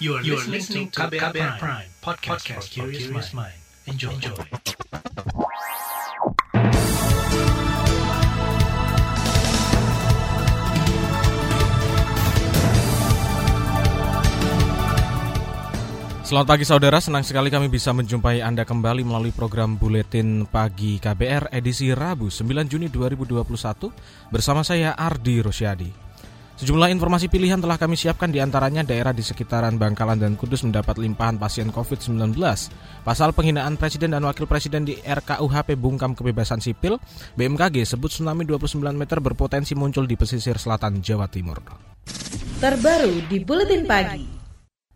You are, you are listening to KBR, KBR Prime, Prime podcast, podcast for curious mind. Enjoy. Enjoy. Selamat pagi saudara, senang sekali kami bisa menjumpai Anda kembali melalui program Buletin Pagi KBR edisi Rabu 9 Juni 2021 bersama saya Ardi Rosyadi. Sejumlah informasi pilihan telah kami siapkan di antaranya daerah di sekitaran Bangkalan dan Kudus mendapat limpahan pasien COVID-19. Pasal penghinaan Presiden dan Wakil Presiden di RKUHP bungkam kebebasan sipil, BMKG sebut tsunami 29 meter berpotensi muncul di pesisir selatan Jawa Timur. Terbaru di Buletin Pagi.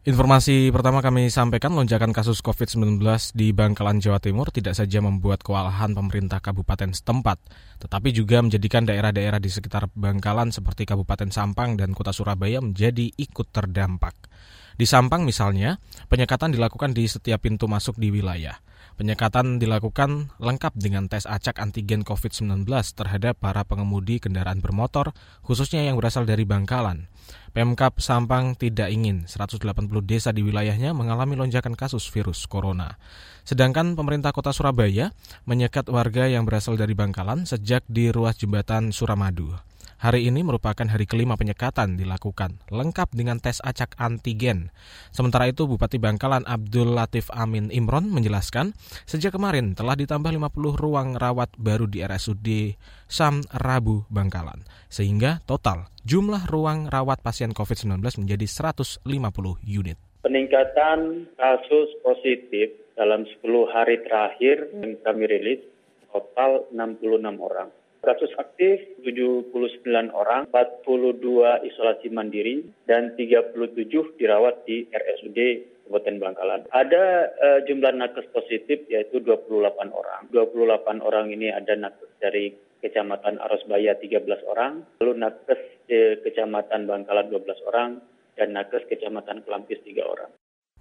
Informasi pertama kami sampaikan lonjakan kasus COVID-19 di Bangkalan, Jawa Timur tidak saja membuat kewalahan pemerintah kabupaten setempat, tetapi juga menjadikan daerah-daerah di sekitar Bangkalan seperti Kabupaten Sampang dan Kota Surabaya menjadi ikut terdampak. Di Sampang misalnya, penyekatan dilakukan di setiap pintu masuk di wilayah. Penyekatan dilakukan lengkap dengan tes acak antigen COVID-19 terhadap para pengemudi kendaraan bermotor, khususnya yang berasal dari Bangkalan. Pemkap Sampang tidak ingin 180 desa di wilayahnya mengalami lonjakan kasus virus corona. Sedangkan pemerintah kota Surabaya menyekat warga yang berasal dari Bangkalan sejak di ruas jembatan Suramadu. Hari ini merupakan hari kelima penyekatan dilakukan, lengkap dengan tes acak antigen. Sementara itu, Bupati Bangkalan Abdul Latif Amin Imron menjelaskan, sejak kemarin telah ditambah 50 ruang rawat baru di RSUD Sam Rabu Bangkalan, sehingga total jumlah ruang rawat pasien COVID-19 menjadi 150 unit. Peningkatan kasus positif dalam 10 hari terakhir yang kami rilis total 66 orang. Kasus aktif 79 orang, 42 isolasi mandiri, dan 37 dirawat di RSUD Kabupaten Bangkalan. Ada uh, jumlah nakes positif yaitu 28 orang. 28 orang ini ada nakes dari Kecamatan Arosbaya 13 orang, lalu nakes di Kecamatan Bangkalan 12 orang, dan nakes Kecamatan Kelampis 3 orang.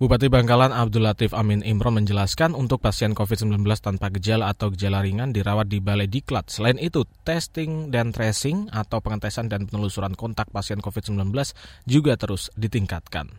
Bupati Bangkalan Abdul Latif Amin Imron menjelaskan untuk pasien COVID-19 tanpa gejala atau gejala ringan dirawat di Balai Diklat. Selain itu, testing dan tracing atau pengetesan dan penelusuran kontak pasien COVID-19 juga terus ditingkatkan.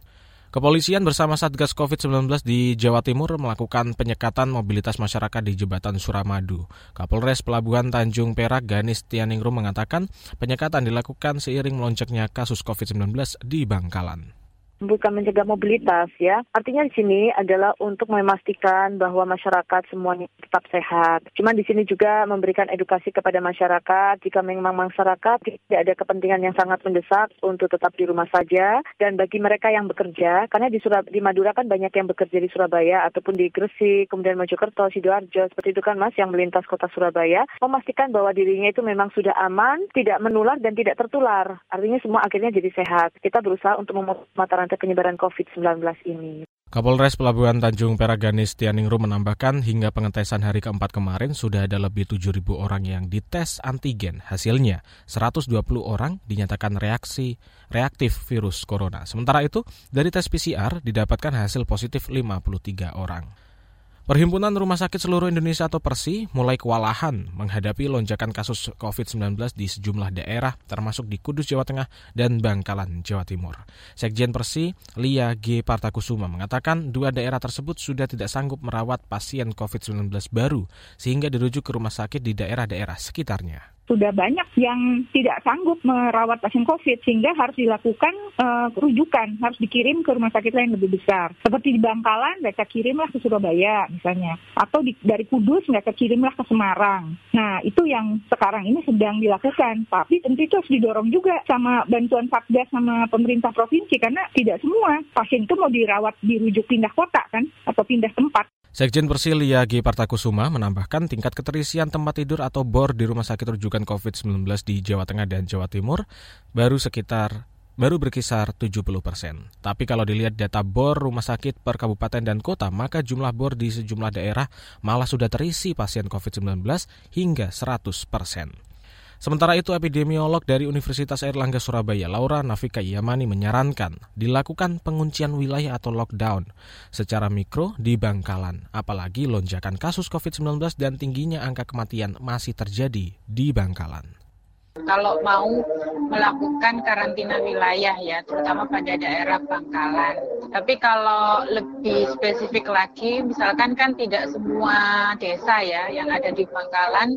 Kepolisian bersama Satgas COVID-19 di Jawa Timur melakukan penyekatan mobilitas masyarakat di Jembatan Suramadu. Kapolres Pelabuhan Tanjung Perak Ganis Tianingrum mengatakan penyekatan dilakukan seiring melonjaknya kasus COVID-19 di Bangkalan bukan mencegah mobilitas ya. Artinya di sini adalah untuk memastikan bahwa masyarakat semuanya tetap sehat. Cuma di sini juga memberikan edukasi kepada masyarakat jika memang masyarakat tidak ada kepentingan yang sangat mendesak untuk tetap di rumah saja dan bagi mereka yang bekerja karena di Surab di Madura kan banyak yang bekerja di Surabaya ataupun di Gresik, kemudian Mojokerto, Sidoarjo seperti itu kan Mas yang melintas kota Surabaya memastikan bahwa dirinya itu memang sudah aman, tidak menular dan tidak tertular. Artinya semua akhirnya jadi sehat. Kita berusaha untuk memutus mata rantai penyebaran COVID-19 ini. Kapolres Pelabuhan Tanjung Perak Ganis Tianingrum menambahkan hingga pengetesan hari keempat kemarin sudah ada lebih 7.000 orang yang dites antigen. Hasilnya 120 orang dinyatakan reaksi reaktif virus corona. Sementara itu dari tes PCR didapatkan hasil positif 53 orang. Perhimpunan Rumah Sakit Seluruh Indonesia atau PERSI mulai kewalahan menghadapi lonjakan kasus COVID-19 di sejumlah daerah termasuk di Kudus, Jawa Tengah dan Bangkalan, Jawa Timur. Sekjen PERSI, Lia G. Partakusuma mengatakan dua daerah tersebut sudah tidak sanggup merawat pasien COVID-19 baru sehingga dirujuk ke rumah sakit di daerah-daerah sekitarnya sudah banyak yang tidak sanggup merawat pasien COVID sehingga harus dilakukan uh, rujukan, harus dikirim ke rumah sakit lain lebih besar. Seperti di Bangkalan, mereka kirimlah ke Surabaya misalnya, atau di, dari Kudus mereka kirimlah ke Semarang. Nah itu yang sekarang ini sedang dilakukan, tapi tentu itu harus didorong juga sama bantuan Satgas sama pemerintah provinsi karena tidak semua pasien itu mau dirawat dirujuk pindah kota kan atau pindah tempat. Sekjen Persil Yagi Partakusuma menambahkan tingkat keterisian tempat tidur atau BOR di rumah sakit rujukan COVID-19 di Jawa Tengah dan Jawa Timur baru sekitar baru berkisar 70 persen. Tapi kalau dilihat data BOR rumah sakit per kabupaten dan kota, maka jumlah BOR di sejumlah daerah malah sudah terisi pasien COVID-19 hingga 100 persen. Sementara itu, epidemiolog dari Universitas Airlangga Surabaya, Laura Nafika Yamani menyarankan dilakukan penguncian wilayah atau lockdown secara mikro di Bangkalan, apalagi lonjakan kasus COVID-19 dan tingginya angka kematian masih terjadi di Bangkalan kalau mau melakukan karantina wilayah ya, terutama pada daerah Bangkalan. Tapi kalau lebih spesifik lagi, misalkan kan tidak semua desa ya yang ada di Bangkalan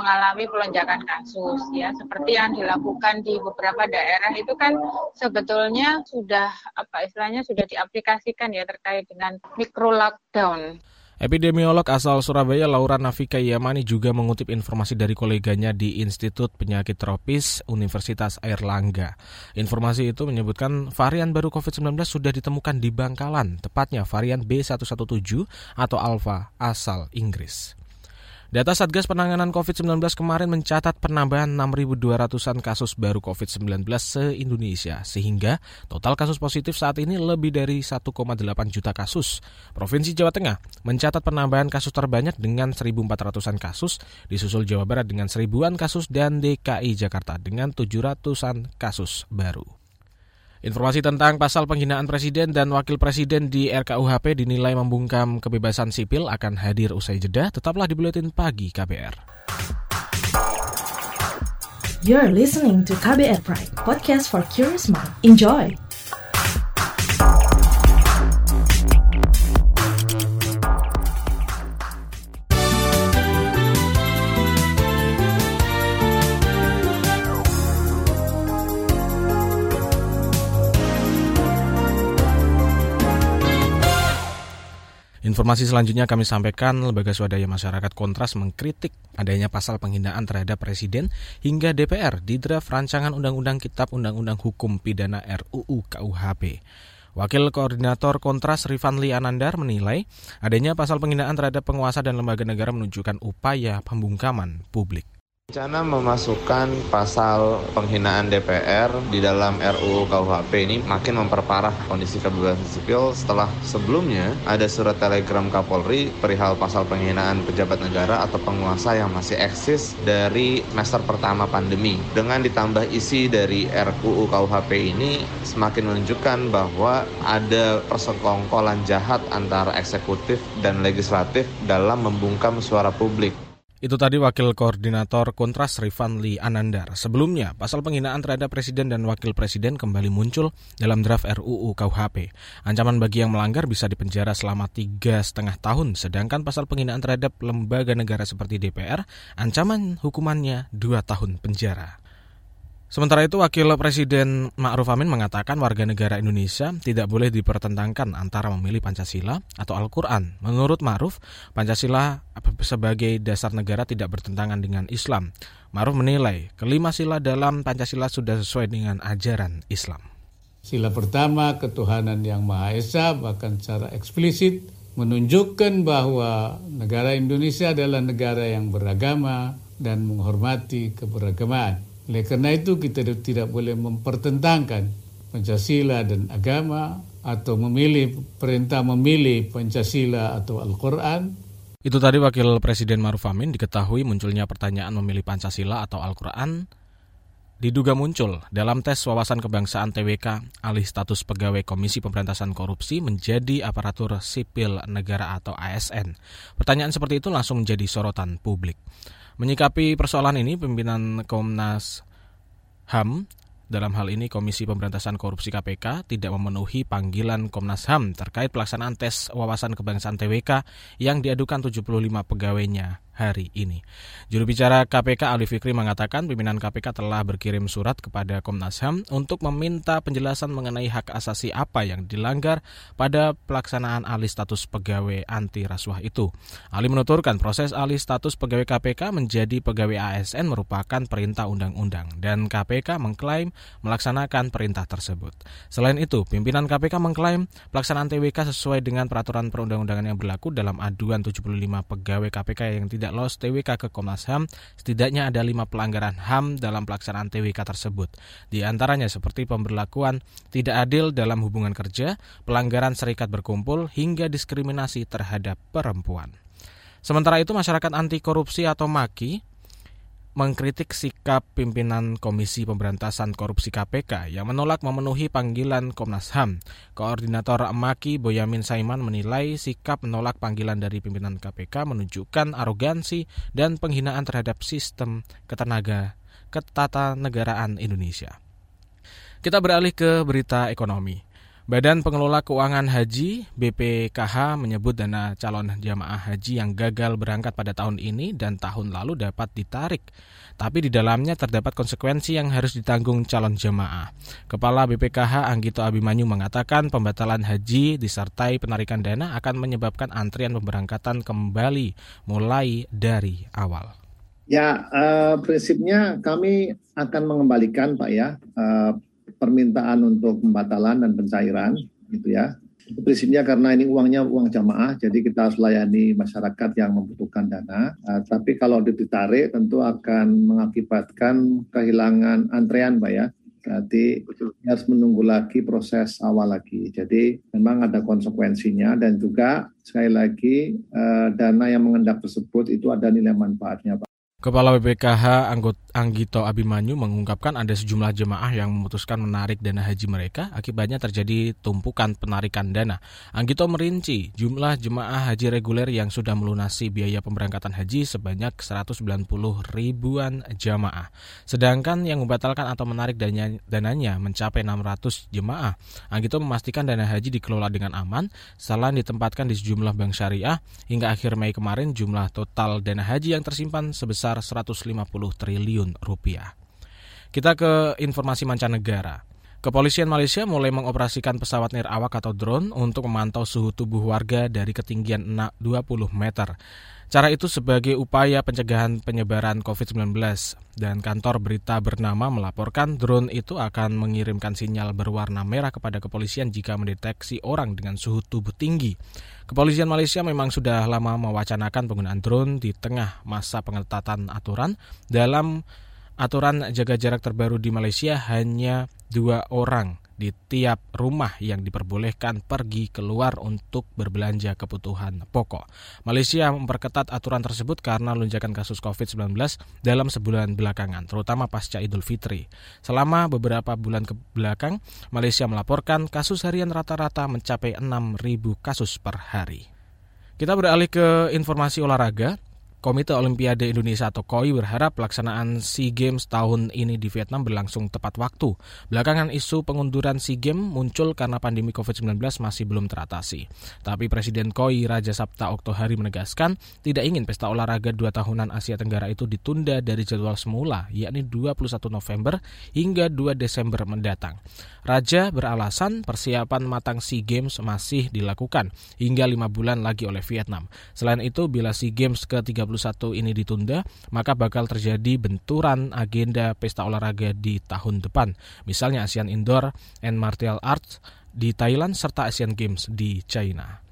mengalami pelonjakan kasus ya seperti yang dilakukan di beberapa daerah itu kan sebetulnya sudah apa istilahnya sudah diaplikasikan ya terkait dengan mikro lockdown. Epidemiolog asal Surabaya Laura Nafika Yamani juga mengutip informasi dari koleganya di Institut Penyakit Tropis Universitas Airlangga. Informasi itu menyebutkan varian baru COVID-19 sudah ditemukan di Bangkalan, tepatnya varian B117 atau Alpha asal Inggris. Data Satgas Penanganan COVID-19 kemarin mencatat penambahan 6.200-an kasus baru COVID-19 se-Indonesia, sehingga total kasus positif saat ini lebih dari 1,8 juta kasus. Provinsi Jawa Tengah mencatat penambahan kasus terbanyak dengan 1.400-an kasus, disusul Jawa Barat dengan 1.000-an kasus, dan DKI Jakarta dengan 700-an kasus baru. Informasi tentang pasal penghinaan presiden dan wakil presiden di RKUHP dinilai membungkam kebebasan sipil akan hadir usai jeda. Tetaplah di Buletin Pagi KBR. You're listening to KBR Pride, podcast for curious mind. Enjoy! Informasi selanjutnya kami sampaikan lembaga swadaya masyarakat Kontras mengkritik adanya pasal penghinaan terhadap presiden hingga DPR di draft rancangan undang-undang Kitab Undang-Undang Hukum Pidana RUU KUHP. Wakil Koordinator Kontras Rifanli Anandar menilai adanya pasal penghinaan terhadap penguasa dan lembaga negara menunjukkan upaya pembungkaman publik. Rencana memasukkan pasal penghinaan DPR di dalam RUU KUHP ini makin memperparah kondisi kebebasan sipil setelah sebelumnya ada surat telegram Kapolri perihal pasal penghinaan pejabat negara atau penguasa yang masih eksis dari semester pertama pandemi. Dengan ditambah isi dari RUU KUHP ini semakin menunjukkan bahwa ada persekongkolan jahat antara eksekutif dan legislatif dalam membungkam suara publik. Itu tadi Wakil Koordinator Kontras Rifanli Anandar. Sebelumnya, pasal penghinaan terhadap Presiden dan Wakil Presiden kembali muncul dalam draft RUU KUHP. Ancaman bagi yang melanggar bisa dipenjara selama tiga setengah tahun, sedangkan pasal penghinaan terhadap lembaga negara seperti DPR, ancaman hukumannya dua tahun penjara. Sementara itu, Wakil Presiden Ma'ruf Amin mengatakan warga negara Indonesia tidak boleh dipertentangkan antara memilih Pancasila atau Al-Quran. Menurut Ma'ruf, Pancasila sebagai dasar negara tidak bertentangan dengan Islam. Ma'ruf menilai kelima sila dalam Pancasila sudah sesuai dengan ajaran Islam. Sila pertama, ketuhanan yang Maha Esa, bahkan secara eksplisit menunjukkan bahwa negara Indonesia adalah negara yang beragama dan menghormati keberagaman. Oleh karena itu kita tidak boleh mempertentangkan Pancasila dan agama atau memilih perintah memilih Pancasila atau Al-Quran. Itu tadi Wakil Presiden Maruf Amin diketahui munculnya pertanyaan memilih Pancasila atau Al-Quran diduga muncul dalam tes wawasan kebangsaan TWK alih status pegawai Komisi Pemberantasan Korupsi menjadi aparatur sipil negara atau ASN. Pertanyaan seperti itu langsung menjadi sorotan publik. Menyikapi persoalan ini, pimpinan Komnas HAM dalam hal ini Komisi Pemberantasan Korupsi KPK tidak memenuhi panggilan Komnas HAM terkait pelaksanaan tes wawasan kebangsaan TWK yang diadukan 75 pegawainya hari ini. Juru bicara KPK Ali Fikri mengatakan pimpinan KPK telah berkirim surat kepada Komnas HAM untuk meminta penjelasan mengenai hak asasi apa yang dilanggar pada pelaksanaan alih status pegawai anti rasuah itu. Ali menuturkan proses alih status pegawai KPK menjadi pegawai ASN merupakan perintah undang-undang dan KPK mengklaim melaksanakan perintah tersebut. Selain itu, pimpinan KPK mengklaim pelaksanaan TWK sesuai dengan peraturan perundang-undangan yang berlaku dalam aduan 75 pegawai KPK yang tidak tidak lolos TWK ke Komnas HAM, setidaknya ada lima pelanggaran HAM dalam pelaksanaan TWK tersebut. Di antaranya seperti pemberlakuan tidak adil dalam hubungan kerja, pelanggaran serikat berkumpul, hingga diskriminasi terhadap perempuan. Sementara itu masyarakat anti korupsi atau MAKI mengkritik sikap pimpinan Komisi Pemberantasan Korupsi KPK yang menolak memenuhi panggilan Komnas HAM. Koordinator Maki Boyamin Saiman menilai sikap menolak panggilan dari pimpinan KPK menunjukkan arogansi dan penghinaan terhadap sistem ketenaga ketatanegaraan Indonesia. Kita beralih ke berita ekonomi. Badan Pengelola Keuangan Haji BPKH menyebut dana calon jamaah haji yang gagal berangkat pada tahun ini dan tahun lalu dapat ditarik. Tapi di dalamnya terdapat konsekuensi yang harus ditanggung calon jamaah. Kepala BPKH Anggito Abimanyu mengatakan pembatalan haji disertai penarikan dana akan menyebabkan antrian pemberangkatan kembali mulai dari awal. Ya, uh, prinsipnya kami akan mengembalikan Pak ya uh, permintaan untuk pembatalan dan pencairan gitu ya. Itu prinsipnya karena ini uangnya uang jamaah, jadi kita harus layani masyarakat yang membutuhkan dana. Uh, tapi kalau ditarik tentu akan mengakibatkan kehilangan antrean, Pak ya. Berarti harus menunggu lagi proses awal lagi. Jadi memang ada konsekuensinya dan juga sekali lagi uh, dana yang mengendap tersebut itu ada nilai manfaatnya, Pak. Kepala BPKH Anggot Anggito Abimanyu mengungkapkan ada sejumlah jemaah yang memutuskan menarik dana haji mereka, akibatnya terjadi tumpukan penarikan dana. Anggito merinci jumlah jemaah haji reguler yang sudah melunasi biaya pemberangkatan haji sebanyak 190 ribuan jemaah. Sedangkan yang membatalkan atau menarik dananya, dananya mencapai 600 jemaah. Anggito memastikan dana haji dikelola dengan aman, selain ditempatkan di sejumlah bank syariah, hingga akhir Mei kemarin jumlah total dana haji yang tersimpan sebesar sebesar 150 triliun rupiah. Kita ke informasi mancanegara. Kepolisian Malaysia mulai mengoperasikan pesawat nirawak atau drone untuk memantau suhu tubuh warga dari ketinggian 20 meter. Cara itu sebagai upaya pencegahan penyebaran COVID-19 dan kantor berita bernama melaporkan drone itu akan mengirimkan sinyal berwarna merah kepada kepolisian jika mendeteksi orang dengan suhu tubuh tinggi. Kepolisian Malaysia memang sudah lama mewacanakan penggunaan drone di tengah masa pengetatan aturan dalam aturan jaga jarak terbaru di Malaysia hanya dua orang di tiap rumah yang diperbolehkan pergi keluar untuk berbelanja kebutuhan pokok. Malaysia memperketat aturan tersebut karena lonjakan kasus COVID-19 dalam sebulan belakangan, terutama pasca Idul Fitri. Selama beberapa bulan ke belakang, Malaysia melaporkan kasus harian rata-rata mencapai 6.000 kasus per hari. Kita beralih ke informasi olahraga. Komite Olimpiade Indonesia atau KOI berharap pelaksanaan SEA Games tahun ini di Vietnam berlangsung tepat waktu. Belakangan isu pengunduran SEA Games muncul karena pandemi COVID-19 masih belum teratasi. Tapi Presiden KOI Raja Sabta Oktohari menegaskan tidak ingin pesta olahraga dua tahunan Asia Tenggara itu ditunda dari jadwal semula, yakni 21 November hingga 2 Desember mendatang. Raja beralasan persiapan matang SEA Games masih dilakukan hingga lima bulan lagi oleh Vietnam. Selain itu, bila SEA Games ke-31 ini ditunda, maka bakal terjadi benturan agenda pesta olahraga di tahun depan. Misalnya ASEAN Indoor and Martial Arts di Thailand serta Asian Games di China.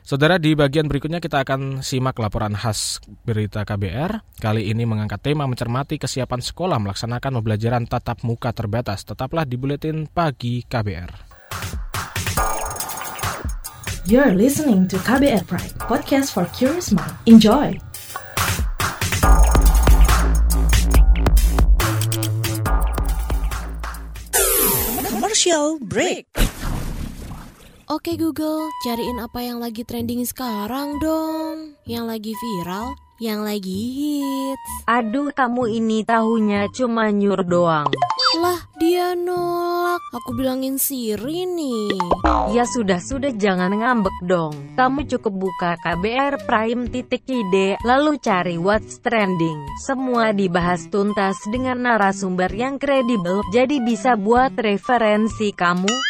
Saudara, di bagian berikutnya kita akan simak laporan khas berita KBR. Kali ini mengangkat tema mencermati kesiapan sekolah melaksanakan pembelajaran tatap muka terbatas. Tetaplah di Buletin Pagi KBR. You're listening to KBR Pride, podcast for curious mind. Enjoy! Commercial break. Oke Google, cariin apa yang lagi trending sekarang dong. Yang lagi viral, yang lagi hits. Aduh, kamu ini tahunya cuma nyur doang. Lah, dia nolak. Aku bilangin Siri nih. Ya sudah-sudah jangan ngambek dong. Kamu cukup buka KBR Prime titik ide, lalu cari what's trending. Semua dibahas tuntas dengan narasumber yang kredibel, jadi bisa buat referensi kamu.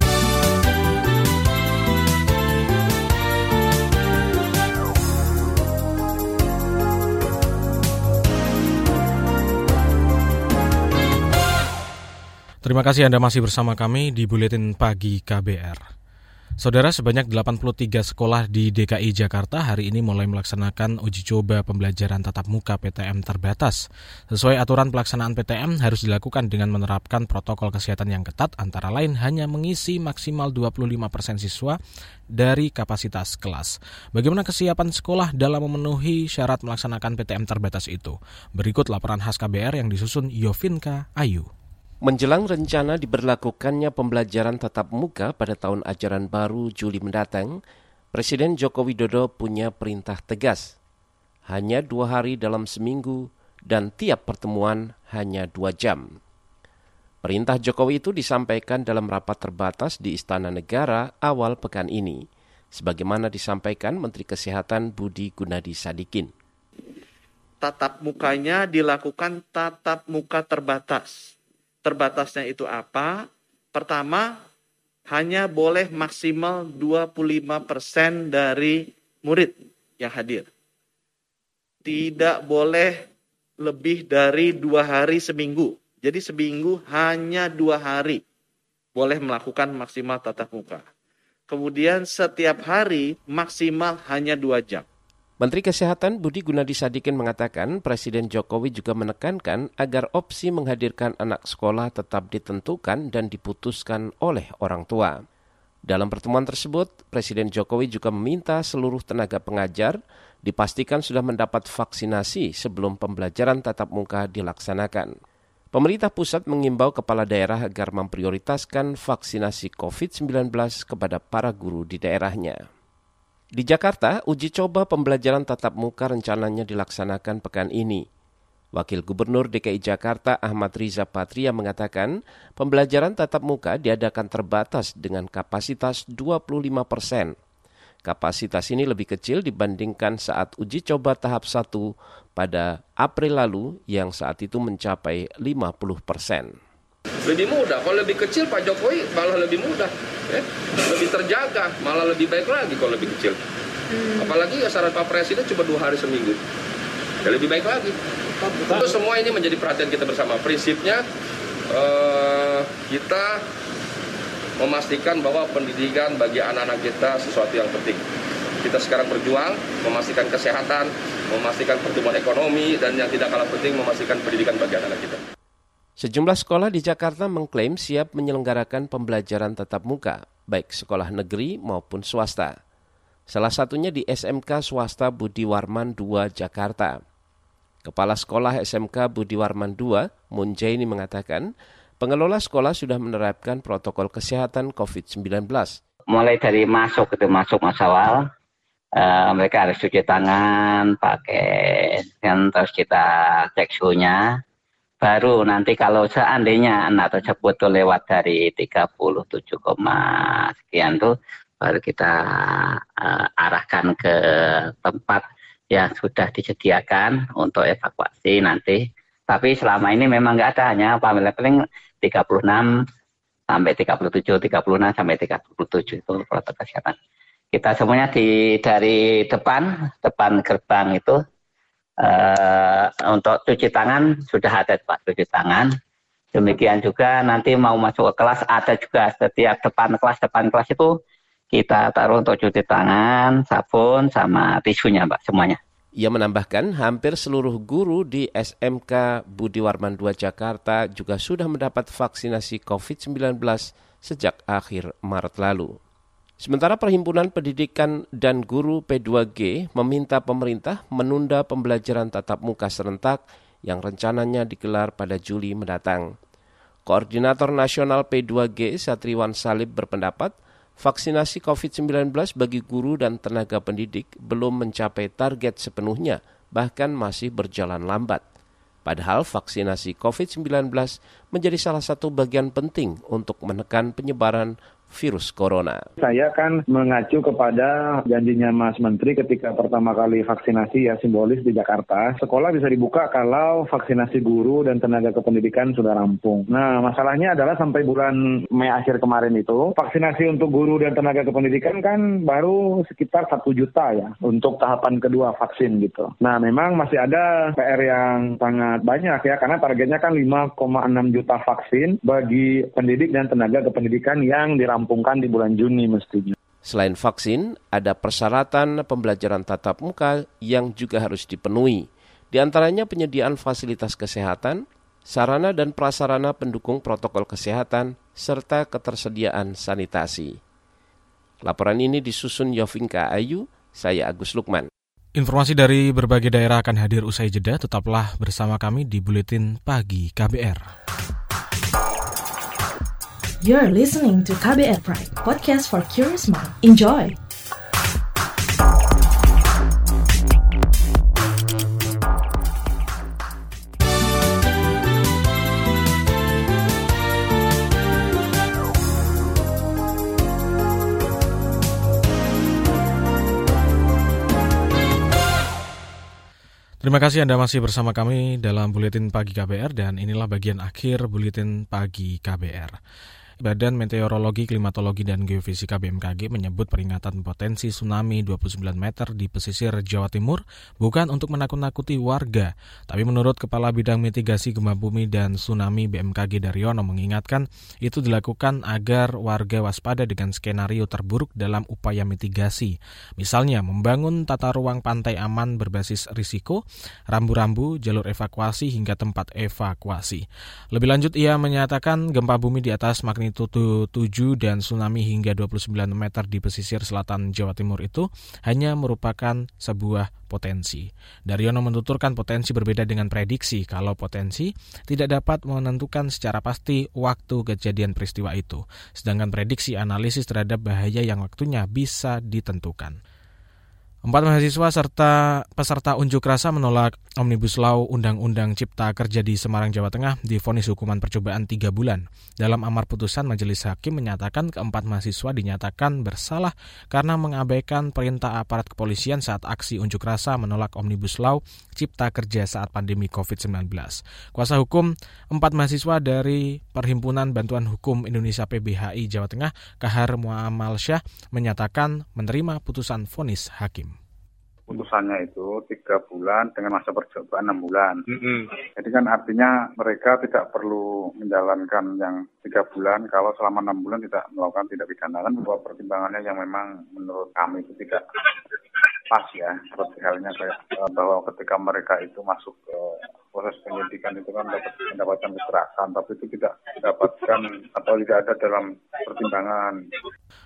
Terima kasih Anda masih bersama kami di Buletin Pagi KBR. Saudara sebanyak 83 sekolah di DKI Jakarta hari ini mulai melaksanakan uji coba pembelajaran tatap muka PTM terbatas. Sesuai aturan pelaksanaan PTM harus dilakukan dengan menerapkan protokol kesehatan yang ketat antara lain hanya mengisi maksimal 25 persen siswa dari kapasitas kelas. Bagaimana kesiapan sekolah dalam memenuhi syarat melaksanakan PTM terbatas itu? Berikut laporan khas KBR yang disusun Yovinka Ayu. Menjelang rencana diberlakukannya pembelajaran tatap muka pada tahun ajaran baru Juli mendatang, Presiden Joko Widodo punya perintah tegas. Hanya dua hari dalam seminggu dan tiap pertemuan hanya dua jam. Perintah Jokowi itu disampaikan dalam rapat terbatas di Istana Negara awal pekan ini, sebagaimana disampaikan Menteri Kesehatan Budi Gunadi Sadikin. Tatap mukanya dilakukan tatap muka terbatas terbatasnya itu apa? Pertama, hanya boleh maksimal 25% dari murid yang hadir. Tidak boleh lebih dari dua hari seminggu. Jadi seminggu hanya dua hari boleh melakukan maksimal tatap muka. Kemudian setiap hari maksimal hanya dua jam. Menteri Kesehatan Budi Gunadi Sadikin mengatakan Presiden Jokowi juga menekankan agar opsi menghadirkan anak sekolah tetap ditentukan dan diputuskan oleh orang tua. Dalam pertemuan tersebut, Presiden Jokowi juga meminta seluruh tenaga pengajar dipastikan sudah mendapat vaksinasi sebelum pembelajaran tatap muka dilaksanakan. Pemerintah pusat mengimbau kepala daerah agar memprioritaskan vaksinasi COVID-19 kepada para guru di daerahnya. Di Jakarta, uji coba pembelajaran tatap muka rencananya dilaksanakan pekan ini. Wakil Gubernur DKI Jakarta Ahmad Riza Patria mengatakan pembelajaran tatap muka diadakan terbatas dengan kapasitas 25 persen. Kapasitas ini lebih kecil dibandingkan saat uji coba tahap 1 pada April lalu yang saat itu mencapai 50 persen. Lebih mudah, kalau lebih kecil Pak Jokowi malah lebih mudah, ya. lebih terjaga, malah lebih baik lagi kalau lebih kecil. Hmm. Apalagi ya saran Pak Presiden cuma dua hari seminggu, ya lebih baik lagi. Tentu semua ini menjadi perhatian kita bersama. Prinsipnya uh, kita memastikan bahwa pendidikan bagi anak-anak kita sesuatu yang penting. Kita sekarang berjuang memastikan kesehatan, memastikan pertumbuhan ekonomi, dan yang tidak kalah penting memastikan pendidikan bagi anak-anak kita. Sejumlah sekolah di Jakarta mengklaim siap menyelenggarakan pembelajaran tatap muka, baik sekolah negeri maupun swasta. Salah satunya di SMK Swasta Budi Warman II Jakarta. Kepala Sekolah SMK Budi Warman II, Munjaini mengatakan, pengelola sekolah sudah menerapkan protokol kesehatan COVID-19. Mulai dari masuk itu masuk masa awal, uh, mereka harus cuci tangan, pakai kan terus kita cek suhunya, baru nanti kalau seandainya anak tersebut tuh lewat dari 37, sekian tuh baru kita uh, arahkan ke tempat yang sudah disediakan untuk evakuasi nanti. Tapi selama ini memang nggak ada hanya paling 36 sampai 37, 36 sampai 37 itu protokol kesehatan. Kita semuanya di dari depan, depan gerbang itu uh, untuk cuci tangan sudah ada Pak cuci tangan. Demikian juga nanti mau masuk ke kelas ada juga setiap depan kelas depan kelas itu kita taruh untuk cuci tangan, sabun sama tisunya Pak semuanya. Ia menambahkan hampir seluruh guru di SMK Budi Warman II Jakarta juga sudah mendapat vaksinasi COVID-19 sejak akhir Maret lalu. Sementara Perhimpunan Pendidikan dan Guru P2G meminta pemerintah menunda pembelajaran tatap muka serentak yang rencananya digelar pada Juli mendatang. Koordinator Nasional P2G Satriwan Salib berpendapat vaksinasi COVID-19 bagi guru dan tenaga pendidik belum mencapai target sepenuhnya, bahkan masih berjalan lambat. Padahal vaksinasi COVID-19 menjadi salah satu bagian penting untuk menekan penyebaran virus corona. Saya kan mengacu kepada janjinya Mas Menteri ketika pertama kali vaksinasi ya simbolis di Jakarta. Sekolah bisa dibuka kalau vaksinasi guru dan tenaga kependidikan sudah rampung. Nah, masalahnya adalah sampai bulan Mei akhir kemarin itu, vaksinasi untuk guru dan tenaga kependidikan kan baru sekitar satu juta ya untuk tahapan kedua vaksin gitu. Nah, memang masih ada PR yang sangat banyak ya karena targetnya kan 5,6 juta vaksin bagi pendidik dan tenaga kependidikan yang dirampung dirampungkan di bulan Juni mestinya. Selain vaksin, ada persyaratan pembelajaran tatap muka yang juga harus dipenuhi. Di antaranya penyediaan fasilitas kesehatan, sarana dan prasarana pendukung protokol kesehatan, serta ketersediaan sanitasi. Laporan ini disusun Yovinka Ayu, saya Agus Lukman. Informasi dari berbagai daerah akan hadir usai jeda, tetaplah bersama kami di Buletin Pagi KBR. You're listening to KBR Pride, podcast for curious mind. Enjoy! Terima kasih Anda masih bersama kami dalam Buletin Pagi KBR dan inilah bagian akhir Buletin Pagi KBR. Badan Meteorologi, Klimatologi, dan Geofisika BMKG menyebut peringatan potensi tsunami 29 meter di pesisir Jawa Timur bukan untuk menakut-nakuti warga. Tapi menurut Kepala Bidang Mitigasi Gempa Bumi dan Tsunami BMKG Daryono mengingatkan itu dilakukan agar warga waspada dengan skenario terburuk dalam upaya mitigasi. Misalnya membangun tata ruang pantai aman berbasis risiko, rambu-rambu, jalur evakuasi hingga tempat evakuasi. Lebih lanjut ia menyatakan gempa bumi di atas magnitudo magnitudo 7 dan tsunami hingga 29 meter di pesisir selatan Jawa Timur itu hanya merupakan sebuah potensi. Daryono menuturkan potensi berbeda dengan prediksi kalau potensi tidak dapat menentukan secara pasti waktu kejadian peristiwa itu, sedangkan prediksi analisis terhadap bahaya yang waktunya bisa ditentukan. Empat mahasiswa serta peserta unjuk rasa menolak Omnibus Law Undang-Undang Cipta Kerja di Semarang, Jawa Tengah difonis hukuman percobaan tiga bulan. Dalam amar putusan, Majelis Hakim menyatakan keempat mahasiswa dinyatakan bersalah karena mengabaikan perintah aparat kepolisian saat aksi unjuk rasa menolak Omnibus Law Cipta Kerja saat pandemi COVID-19. Kuasa hukum empat mahasiswa dari Perhimpunan Bantuan Hukum Indonesia PBHI Jawa Tengah, Kahar Muamal Syah, menyatakan menerima putusan vonis hakim putusannya itu tiga bulan dengan masa percobaan enam bulan. Mm -hmm. Jadi kan artinya mereka tidak perlu menjalankan yang tiga bulan kalau selama enam bulan tidak melakukan tindak pidana kan bahwa pertimbangannya yang memang menurut kami itu tidak pas ya seperti halnya kayak eh, bahwa ketika mereka itu masuk ke proses penyidikan itu kan dapat mendapatkan kekerasan tapi itu tidak dapatkan atau tidak ada dalam pertimbangan.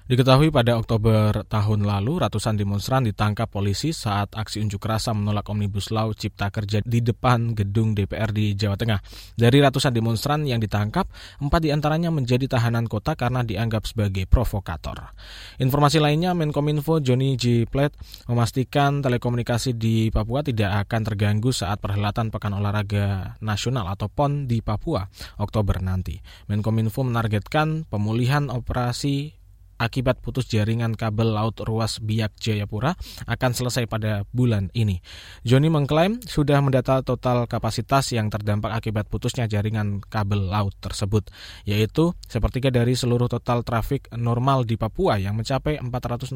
Diketahui pada Oktober tahun lalu, ratusan demonstran ditangkap polisi saat aksi unjuk rasa menolak Omnibus Law Cipta Kerja di depan gedung DPR di Jawa Tengah. Dari ratusan demonstran yang ditangkap, empat di antaranya menjadi tahanan kota karena dianggap sebagai provokator. Informasi lainnya, Menkominfo Johnny G. Plet memastikan telekomunikasi di Papua tidak akan terganggu saat perhelatan Pekan Olahraga Nasional atau PON di Papua Oktober nanti. Menkominfo menargetkan pemulihan operasi akibat putus jaringan kabel laut ruas Biak Jayapura akan selesai pada bulan ini. Joni mengklaim sudah mendata total kapasitas yang terdampak akibat putusnya jaringan kabel laut tersebut, yaitu sepertiga dari seluruh total trafik normal di Papua yang mencapai 464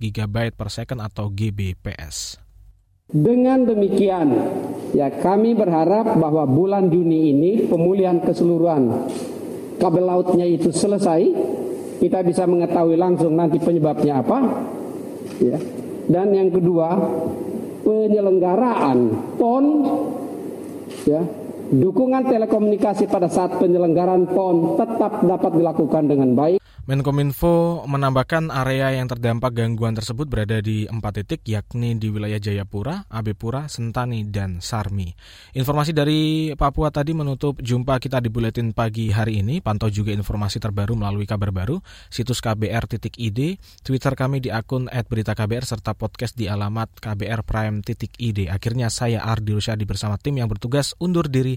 GB per second atau GBps. Dengan demikian, ya kami berharap bahwa bulan Juni ini pemulihan keseluruhan kabel lautnya itu selesai kita bisa mengetahui langsung nanti penyebabnya apa. Ya. Dan yang kedua, penyelenggaraan PON ya, dukungan telekomunikasi pada saat penyelenggaraan PON tetap dapat dilakukan dengan baik. Menkominfo menambahkan area yang terdampak gangguan tersebut berada di empat titik yakni di wilayah Jayapura, Abepura, Sentani, dan Sarmi. Informasi dari Papua tadi menutup jumpa kita di Buletin Pagi hari ini. Pantau juga informasi terbaru melalui kabar baru, situs kbr.id, Twitter kami di akun @beritaKBR serta podcast di alamat kbrprime.id. Akhirnya saya Ardi Rusyadi bersama tim yang bertugas undur diri.